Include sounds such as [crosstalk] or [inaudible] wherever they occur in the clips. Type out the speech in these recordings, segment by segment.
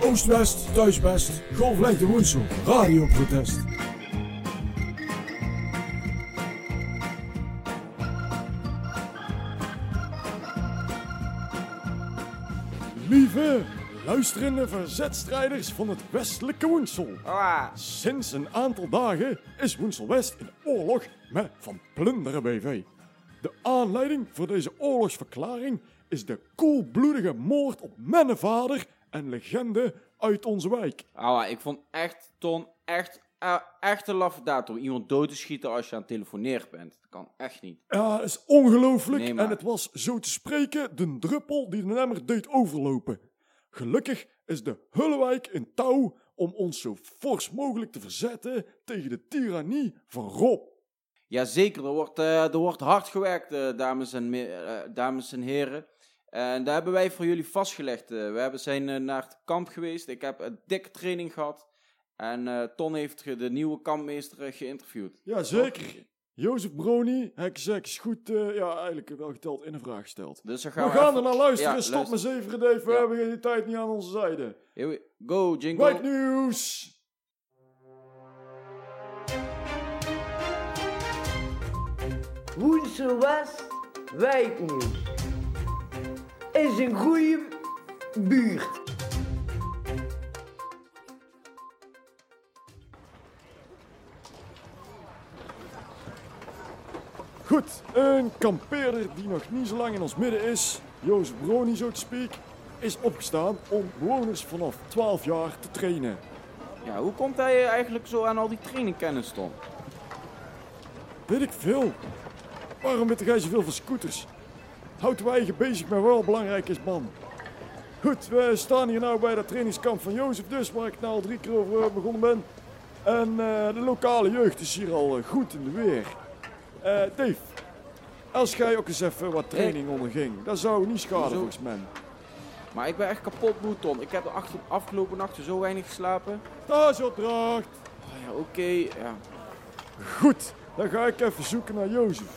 Oost-West, thuisbest, golflengte Woensel, radioprotest. Lieve luisterende verzetstrijders van het westelijke Woensel. Sinds een aantal dagen is Woensel West in oorlog met Van Plunderen BV. De aanleiding voor deze oorlogsverklaring is de koelbloedige moord op mijn vader en legende uit onze wijk. ah, ik vond echt, Ton, echt, eh, echt een laffe daad om iemand dood te schieten als je aan het telefoneren bent. Dat kan echt niet. Ja, dat is ongelooflijk Nee, maar- en het was zo te spreken de druppel die de emmer deed overlopen. Gelukkig is de Hullewijk in touw om ons zo fors mogelijk te verzetten tegen de tirannie van Rob. Jazeker, er wordt, eh, er wordt hard gewerkt, eh, dames, en, me- dames en heren. En daar hebben wij voor jullie vastgelegd. eh. we hebben zijn eh, naar het kamp geweest. Ik heb een dikke training gehad. En eh, Ton heeft de nieuwe kampmeester geïnterviewd. Ja, zeker. Jozef Broni, Hekkenzek is goed, eh, ja, eigenlijk wel geteld in een vraag gesteld. Dus dan We gaan gaan, we, even- er naar luisteren. Ja, Stop luister. met zeven Dave. We Ja. hebben die tijd niet aan onze zijde. Here we go, jingle. White News. Woensel West, wijknieuws. Is een goede buurt. Goed, een kampeerder die nog niet zo lang in ons midden is, Jozef Broni zo te speak, is opgestaan om bewoners vanaf 12 jaar te trainen. Ja, hoe komt hij eigenlijk zo aan al die trainingkennis, Ton? Weet ik veel. Waarom weet jij zoveel van scooters? Houd wij eigen bezig met wel belangrijk is, man. Goed, we staan hier nou bij dat trainingskamp van Jozef dus, waar ik nou al drie keer over eh, begonnen ben. En eh, de lokale jeugd is hier al eh, goed in de weer. Dave, als jij ook eens even wat training onderging, dat zou niet schaden volgens mij. Maar ik ben echt kapot moe, Ton. Ik heb de achter- afgelopen nachten zo weinig geslapen. Stageopdracht. Ah ja, oké. ja. Goed, dan ga ik even zoeken naar Jozef.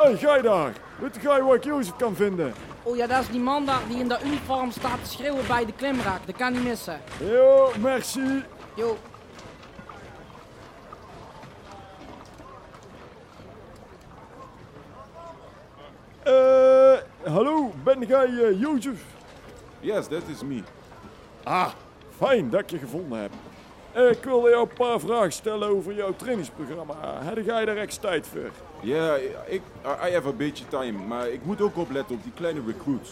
Hé, hey, jij daar. Weet jij waar ik Jozef kan vinden? Oh ja, dat is die man daar die in dat uniform staat te schreeuwen bij de klimraak. Dat kan niet missen. Yo, merci. Yo, Eh, hallo, ben jij eh, Jozef? Yes, that is me. Ah, fijn dat ik je gevonden heb. Ik wilde jou een paar vragen stellen over jouw trainingsprogramma. Heb jij daar echt tijd voor? Ja, ik, I have a beetje time, maar ik moet ook opletten op die kleine recruits.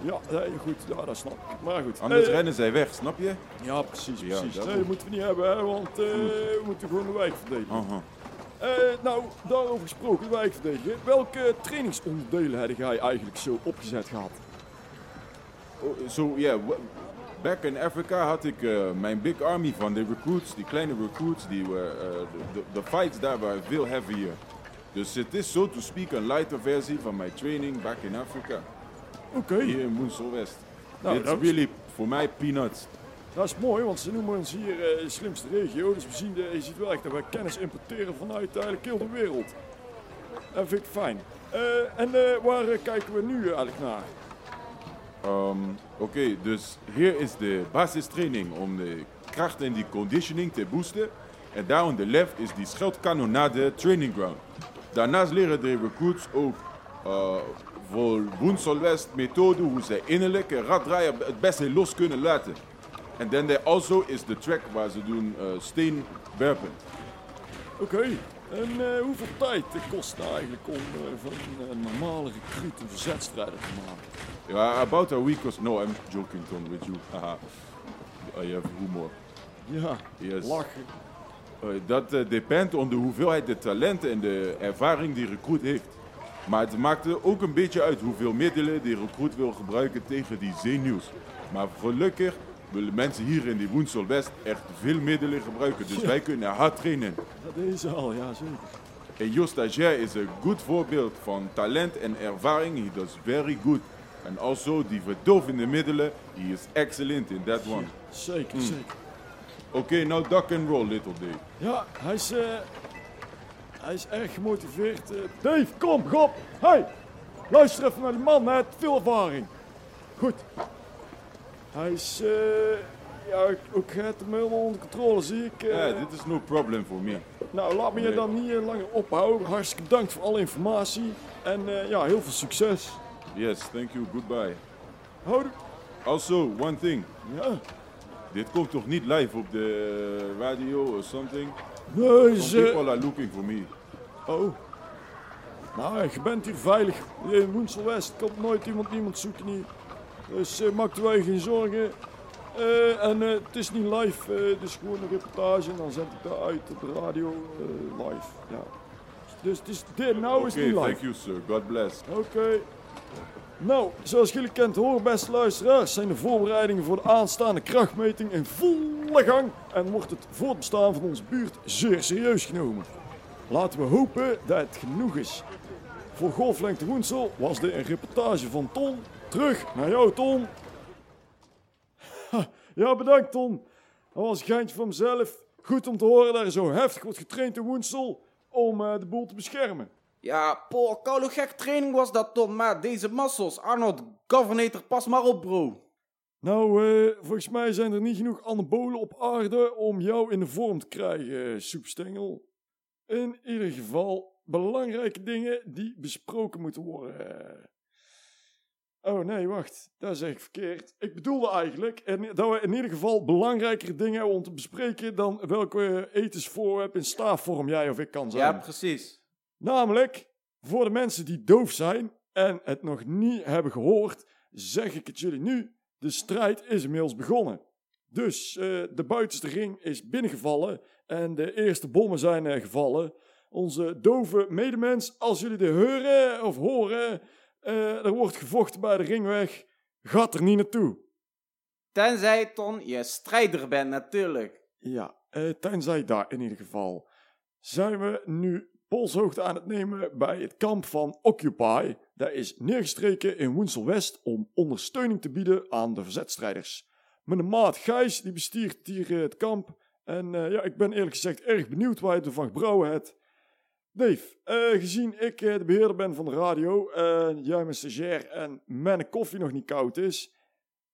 Ja, nee, goed, ja, dat snap ik. Maar goed. Anders Eh, rennen zij weg, snap je? Ja, precies, Ja, precies. dat nee, dat moeten we niet hebben, hè, want eh, we moeten gewoon de wijk verdedigen. Aha. Eh, nou, daarover gesproken, de wijk verdedigen. Welke trainingsonderdelen heb jij eigenlijk zo opgezet gehad? Oh, so, yeah, w- back in Africa had ik eh, mijn big army van de recruits, die kleine recruits, die eh, de, de, fights daar waren veel heavier. Dus het is, so to speak, een lighter versie van mijn training back in Africa. Oké, Hier in Woensel West. Nou, dat is- really, voor mij, peanuts. dat is mooi, want ze noemen ons hier de slimste regio. Dus we zien, de, je ziet wel echt dat wij kennis importeren vanuit eigenlijk heel de wereld. Dat vind ik fijn. En waar kijken we nu eigenlijk naar? Ehm, Oké, dus hier is de basistraining om de kracht en die conditioning te boosten. En daar on the left is die scheldkanonade training ground. Daarnaast leren de recruits ook eh, voor Woensel West methode hoe ze innerlijk en raddraaien het beste los kunnen laten. En dan also is de track waar ze doen eh steen werpen. Oké, en eh, hoeveel tijd kost het nou eigenlijk om eh, van een normale recruit een verzetstrijder te maken? Ja, about a week so. No, I'm joking, Tom, with you. Haha. I have humor. Ja, Yes. lachen. Eh, dat eh, depend op de hoeveelheid de talenten en de ervaring die recruit heeft. Maar het maakt er ook een beetje uit hoeveel middelen die recruit wil gebruiken tegen die zenuws. Maar gelukkig willen mensen hier in die Woensel West echt veel middelen gebruiken. Dus wij kunnen hard trainen. Dat is al, ja zeker. En Jo Stagiair is een goed voorbeeld van talent en ervaring. He does very good. En also die verdovende middelen, he is excellent in that one. Zeker, zeker. Oké, nou duck and roll, little Dave. Ja, hij is, eh, hij is erg gemotiveerd. eh. Dave, kom, Rob. Hey, luister even naar die man, hij heeft veel ervaring. Goed. Hij is, eh, ja, ik- ook gaat hem helemaal onder controle, zie ik. eh. Ja, dit is no problem for me. Nou, laat me je dan niet eh, langer ophouden. Hartstikke bedankt voor alle informatie. En ja, heel veel succes. Yes, thank you, goodbye. Houdoe. Also, one thing. Ja. Dit komt toch niet live op de radio or something? Nee, Some people are looking for me. Oh. Nou, je bent hier veilig. In Woensel West komt nooit iemand niemand zoeken hier. Dus eh maak er geen zorgen. Eh, en eh, het is niet live, het is gewoon een reportage en dan zend ik dat uit op de radio live. Ja. Dus het is, dit, nou is het niet thank live. you, sir. God bless. Oké. Nou, zoals jullie kent horen, beste luisteraars, zijn de voorbereidingen voor de aanstaande krachtmeting in volle gang en wordt het voortbestaan van onze buurt zeer serieus genomen. Laten we hopen dat het genoeg is. Voor Golflengte Woensel was dit een reportage van Ton. Terug naar jou, Ton. Ha, Ja, bedankt, Ton. Dat was een geintje van mezelf. Goed om te horen dat er zo heftig wordt getraind in Woensel om eh, de boel te beschermen. Ja, poh, koude gek training was dat, Ton. Maar deze muscles, Arnold, Governator, pas maar op, bro. Nou, eh, volgens mij zijn er niet genoeg anabolen op aarde om jou in de vorm te krijgen, soepstengel. In ieder geval belangrijke dingen die besproken moeten worden. Oh nee, wacht, dat zeg ik verkeerd. Ik bedoelde eigenlijk en dat we in ieder geval belangrijkere dingen hebben om te bespreken dan welke etensvoorwerp in staafvorm jij of ik kan zijn. Ja, precies. Namelijk, voor de mensen die doof zijn en het nog niet hebben gehoord, zeg ik het jullie nu. De strijd is inmiddels begonnen. Dus eh, de buitenste ring is binnengevallen en de eerste bommen zijn gevallen. Onze dove medemens, als jullie dit horen of horen, eh, er wordt gevochten bij de ringweg, gaat er niet naartoe. Tenzij, Ton, je strijder bent, natuurlijk. Ja, eh, tenzij daar in ieder geval. Zijn we nu polshoogte aan het nemen bij het kamp van Occupy. Dat is neergestreken in Woensel West om ondersteuning te bieden aan de verzetstrijders. Mijn maat Gijs die bestiert hier eh, het kamp. En ja, ik ben eerlijk gezegd erg benieuwd waar je ervan gebrouwen hebt. Dave, eh, gezien ik eh, de beheerder ben van de radio, en jij mijn stagiair en mijn koffie nog niet koud is,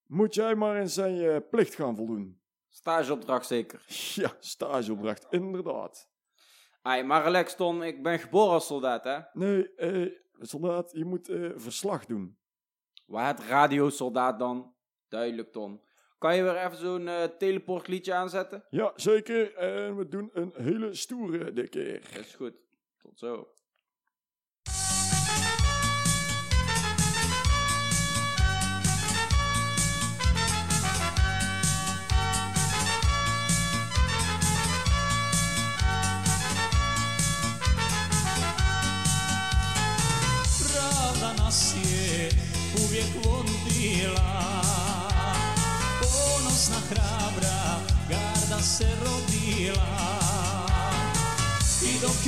moet jij maar eens aan je plicht gaan voldoen. Stageopdracht zeker. [laughs] Ja, stageopdracht, inderdaad. Ai, maar relax, Ton, ik ben geboren als soldaat, hè. Nee, eh, soldaat, je moet eh, verslag doen. Waar het radiosoldaat dan? Duidelijk, Ton. Kan je weer even zo'n eh, teleportliedje aanzetten? Ja, zeker. En we doen een hele stoere dit keer. Dat is goed. Tot zo. Pravda uvijek vodila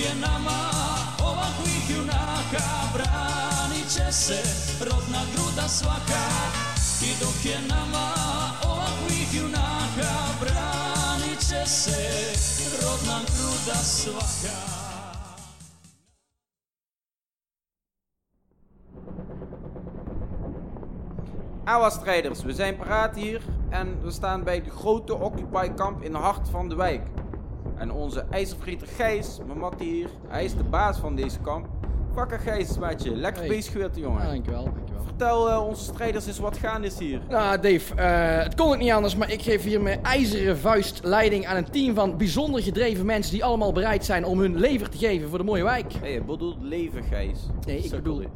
je nama ovakvih junaka Branit će se rodna gruda svaka I dok je nama ovakvih junaka Branit će se rodna gruda svaka Awa strijders, we zijn paraat hier en we staan bij de grote Occupy kamp in het hart van de wijk. En onze ijzervrieter Gijs, mijn mattie hier, hij is de baas van deze kamp. Vakker Gijs, maatje, lekker Hey. bezig geweest, jongen. Ja, dankjewel, dankjewel. Vertel eh, onze strijders eens wat gaande is hier. Nou, Dave, eh, het kon ook niet anders, maar ik geef hier mijn ijzeren vuist leiding aan een team van bijzonder gedreven mensen die allemaal bereid zijn om hun lever te geven voor de mooie wijk. Hé, je bedoelt leven, Gijs. Nee, ik bedoel, dit.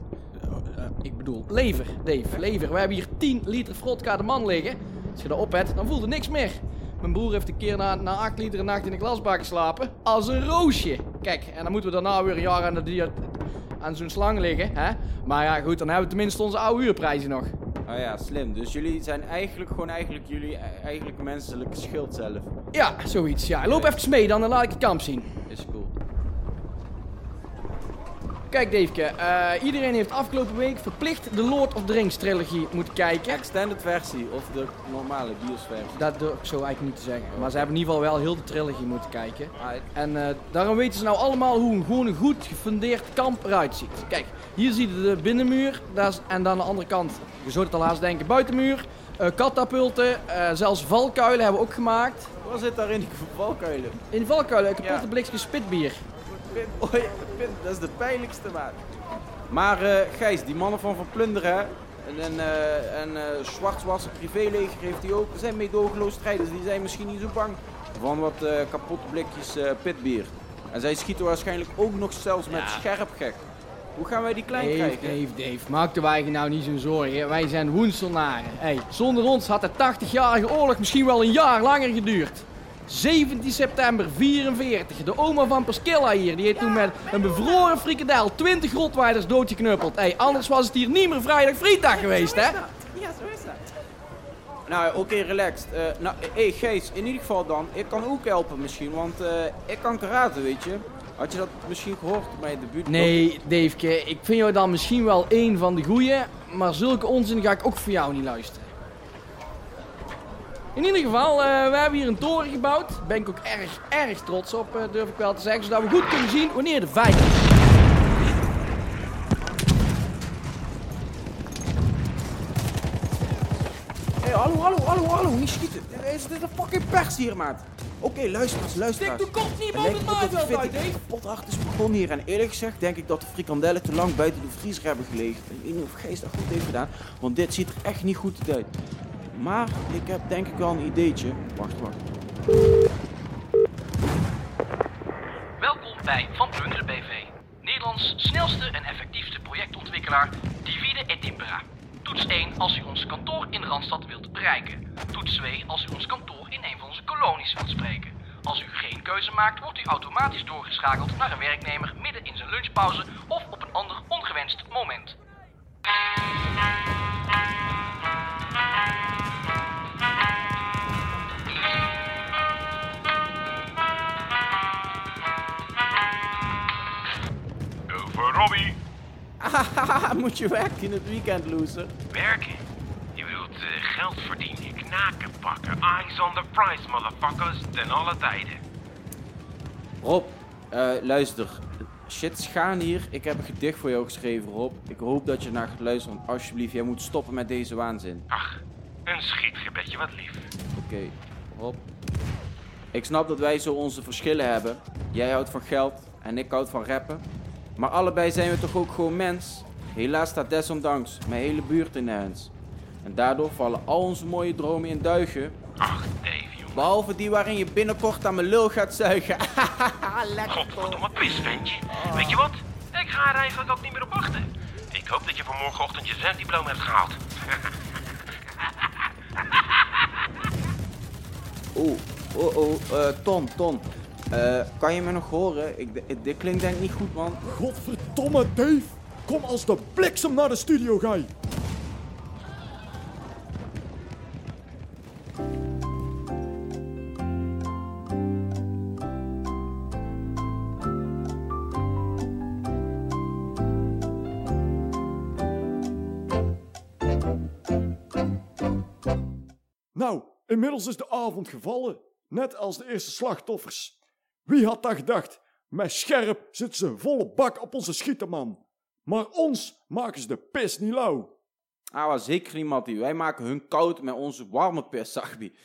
eh, ik bedoel lever, Dave, lever. We hebben hier 10 liter vodka de man liggen. Als je dat op hebt, dan voelt er niks meer. Mijn broer heeft een keer na, na 8 liter een nacht in een glasbak geslapen. Als een roosje. Kijk, en dan moeten we daarna weer een jaar aan, de, aan zo'n slang liggen. Hè? Maar ja, goed, dan hebben we tenminste onze oude huurprijzen nog. Ah ja, slim. Dus jullie zijn eigenlijk gewoon eigenlijk jullie e- eigenlijk menselijke schild zelf. Ja, zoiets. Ja, loop even mee dan, dan laat ik het kamp zien. Is cool. Kijk, Daveke, eh, iedereen heeft afgelopen week verplicht de Lord of the Rings trilogie moeten kijken. Extended versie of de normale biosversie. Dat durf ik zo eigenlijk niet te zeggen. Maar ze hebben in ieder geval wel heel de trilogie moeten kijken. En eh, daarom weten ze nou allemaal hoe een, gewoon een goed gefundeerd kamp eruit ziet. Kijk, hier zie je de binnenmuur. Daar is, en dan aan de andere kant, je zou het al haast denken, buitenmuur. eh, katapulten, zelfs valkuilen hebben we ook gemaakt. Wat zit daar in die valkuilen? In valkuilen kapotte Ja. blikjes spitbier. Ja, [laughs] dat is de pijnlijkste maat. Maar eh Gijs, die mannen van Van Plunderen hè, en, en, eh en eh Zwartwassen privéleger heeft die ook, zijn meedogenloos strijders. Die zijn misschien niet zo bang van wat eh, kapotte blikjes pitbier. En zij schieten waarschijnlijk ook nog zelfs met scherp gek. Hoe gaan wij die klein Dave, krijgen? Dave, Dave, maak de wijgen nou niet zo'n zorgen. Wij zijn woenstelnaren. Hey, zonder ons had de 80-jarige oorlog misschien wel een jaar langer geduurd. 17 september 44. De oma van Pasquilla hier, die heeft toen met een bevroren frikadel 20 rotweiders doodgeknuppeld. Hey, anders was het hier niet meer vrijdag vrijdag geweest, hè? Ja, zo is dat. Nou, oké, relaxed. Eh nou, hé Gijs, in ieder geval dan, ik kan ook helpen misschien, want eh, ik kan karate, weet je. Had je dat misschien gehoord bij je debuut? Nee, Daveke, ik vind jou dan misschien wel één van de goeie, maar zulke onzin ga ik ook voor jou niet luisteren. In ieder geval, eh, we hebben hier een toren gebouwd. Daar ben ik ook erg, erg trots op, eh, durf ik wel te zeggen. Zodat we goed kunnen zien wanneer de vijand Hé, hallo, hallo, hallo, hallo, niet schieten. Er is dit een fucking pers hier, maat. Oké, luister eens, luister Stik eens. de kop niet boven het maaiveld uit, kapot hard is begonnen hier. En eerlijk gezegd denk ik dat de frikandellen te lang buiten de vriezer hebben gelegen. Ik weet niet of Gijs dat goed heeft gedaan, want dit ziet er echt niet goed uit. Maar ik heb denk ik wel een ideetje. Wacht, wacht. Welkom bij Van Plunderen BV, Nederlands snelste en effectiefste projectontwikkelaar Divide et Impera. Toets 1 als u ons kantoor in Randstad wilt bereiken. Toets 2 als u ons kantoor in een van onze kolonies wilt spreken. Als u geen keuze maakt, wordt u automatisch doorgeschakeld naar een werknemer midden in zijn lunchpauze of op een ander ongewenst moment. Robbie. [laughs] Moet je werken in het weekend, loser. Werken? Je bedoelt eh, geld verdienen, knaken pakken. Eyes on the prize, motherfuckers. Ten alle tijden. Rob, eh, luister. Shit gaan hier. Ik heb een gedicht voor jou geschreven, Rob. Ik hoop dat je naar gaat luisteren, alsjeblieft, jij moet stoppen met deze waanzin. Ach, een schietgebedje, wat lief. Oké, Rob. Ik snap dat wij zo onze verschillen hebben. Jij houdt van geld en ik houd van rappen. Maar allebei zijn we toch ook gewoon mens? Helaas staat desondanks mijn hele buurt in. En daardoor vallen al onze mooie dromen in duigen. Ach, Dave, jongen. Behalve die waarin je binnenkort aan mijn lul gaat zuigen. [laughs] Lekker? Godverdomme pisventje. Weet je wat? Ik ga er eigenlijk ook niet meer op wachten. Ik hoop dat je voor morgenochtend je zwemdiploma hebt gehaald. Oeh, oh, oh, eh, Ton, Ton. Eh, kan je me nog horen? Ik, dit klinkt denk ik niet goed, man. Godverdomme, Dave. Kom als de bliksem naar de studio, Guy. Nou, inmiddels is de avond gevallen. Net als de eerste slachtoffers. Wie had dat gedacht? Met scherp zitten ze volle bak op onze schieterman. Maar ons maken ze de pis niet lauw. Ah, maar zeker niet, Mattie. Wij maken hun koud met onze warme pis, Sagbi.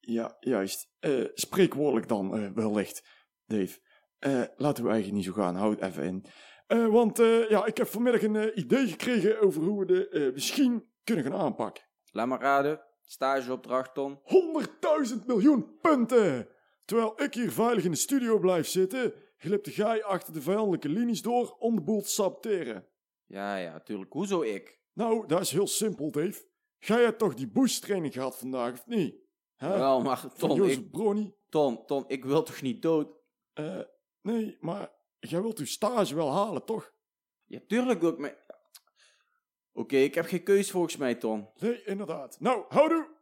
Ja, juist. Eh, spreekwoordelijk dan, eh, wellicht, Dave. Eh, laten we eigenlijk niet zo gaan, houd even in. Eh, want eh, ja, ik heb vanmiddag een eh, idee gekregen over hoe we de eh, misschien kunnen gaan aanpakken. Laat maar raden. Stageopdracht, Ton. 100.000 miljoen punten! Terwijl ik hier veilig in de studio blijf zitten, glipt jij achter de vijandelijke linies door om de boel te saboteren. Ja, ja, tuurlijk. Hoezo ik? Nou, dat is heel simpel, Dave. Jij hebt toch die boost training gehad vandaag, of niet? Hè? Wel, maar Jozef ik, Brony. Ton, Ton, ik wil toch niet dood? Eh, nee, maar jij wilt uw stage wel halen, toch? Ja, tuurlijk wil ik me... Oké, ik heb geen keus volgens mij, Ton. Nee, inderdaad. Nou, houdoe!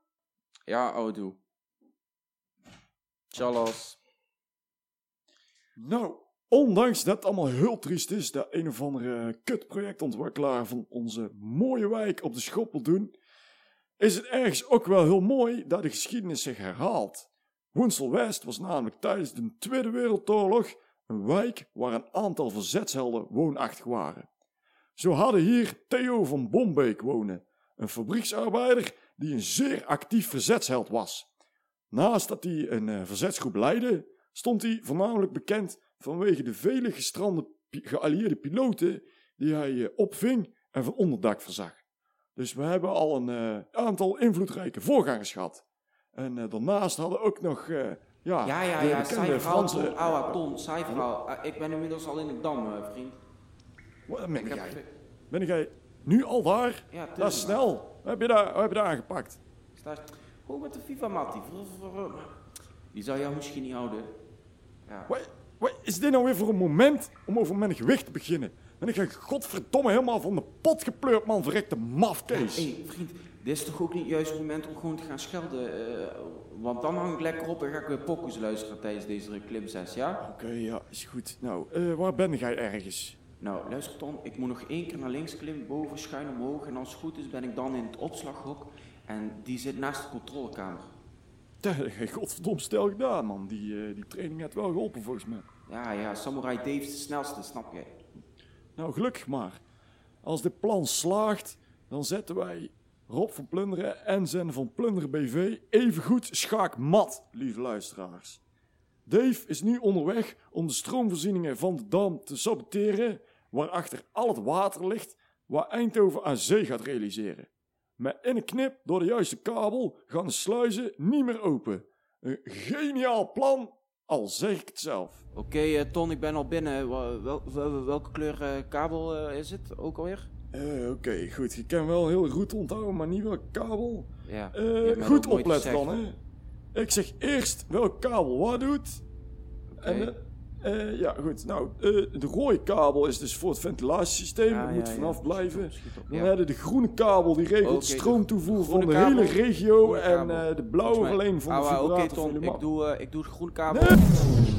Ja, oudoe. Nou, ondanks dat het allemaal heel triest is dat een of andere kutprojectontwikkelaar van onze mooie wijk op de schop wil doen, is het ergens ook wel heel mooi dat de geschiedenis zich herhaalt. Woensel West was namelijk tijdens de Tweede Wereldoorlog een wijk waar een aantal verzetshelden woonachtig waren. Zo hadden hier Theo van Bombeek wonen, een fabrieksarbeider die een zeer actief verzetsheld was. Naast dat hij een eh, verzetsgroep leidde, stond hij voornamelijk bekend vanwege de vele gestrande geallieerde piloten die hij eh, opving en van onderdak verzag. Dus we hebben al een eh, aantal invloedrijke voorgangers gehad. En daarnaast hadden ook nog eh, ja, Ja, ja, ja, verhaal, Franse... Ton, ik ben inmiddels al in de dam, vriend. Wat ben Ik heb... jij? Ben jij nu al daar? Ja, dat is snel. Wat heb je daar, heb je daar aangepakt? Sta... Hoe met de FIFA, maat? Die, die zou jou misschien niet houden. Ja. Wat, wat is dit nou weer voor een moment om over mijn gewicht te beginnen? Ben ik godverdomme helemaal van de pot gepleurd, man, verrekte mafkees. Hé, hey, vriend, dit is toch ook niet het juiste moment om gewoon te gaan schelden? eh, want dan hang ik lekker op en ga ik weer pokus luisteren tijdens deze klimsessie, ja? Oké, ja, is goed. Nou, eh, waar ben jij ergens? Nou, luister Ton, ik moet nog één keer naar links klimmen, boven, schuin omhoog. En als het goed is ben ik dan in het opslaghok. En die zit naast de controlekamer. [laughs] Je godverdomme stel gedaan, man. Die, eh, die training heeft wel geholpen, volgens mij. Ja, ja, Samurai Dave is de snelste, snap jij? Nou, gelukkig maar. Als dit plan slaagt, dan zetten wij Rob van Plunderen en zijn Van Plunderen BV evengoed schaakmat, lieve luisteraars. Dave is nu onderweg om de stroomvoorzieningen van de dam te saboteren, waarachter al het water ligt waar Eindhoven aan zee gaat realiseren. Met een knip door de juiste kabel gaan de sluizen niet meer open. Een geniaal plan, al zeg ik het zelf. Oké, eh, Ton, ik ben al binnen. Wel- wel- wel- welke kleur eh, kabel eh, is het ook alweer? Oké, goed. Je kan wel heel goed onthouden, maar niet welke kabel. Ja. Goed opletten dan, hè. Ik zeg eerst welke kabel wat doet. En, Eh, ja, goed. Nou, eh, de rode kabel is dus voor het ventilatiesysteem. Ja, Daar ja, moet vanaf blijven. Dan hebben de groene kabel, die regelt de stroomtoevoer van de kabel. hele regio. En eh, de blauwe alleen van de Ah, ah, Oké, vibrator de ik doe, ik doe de groene kabel. Nee.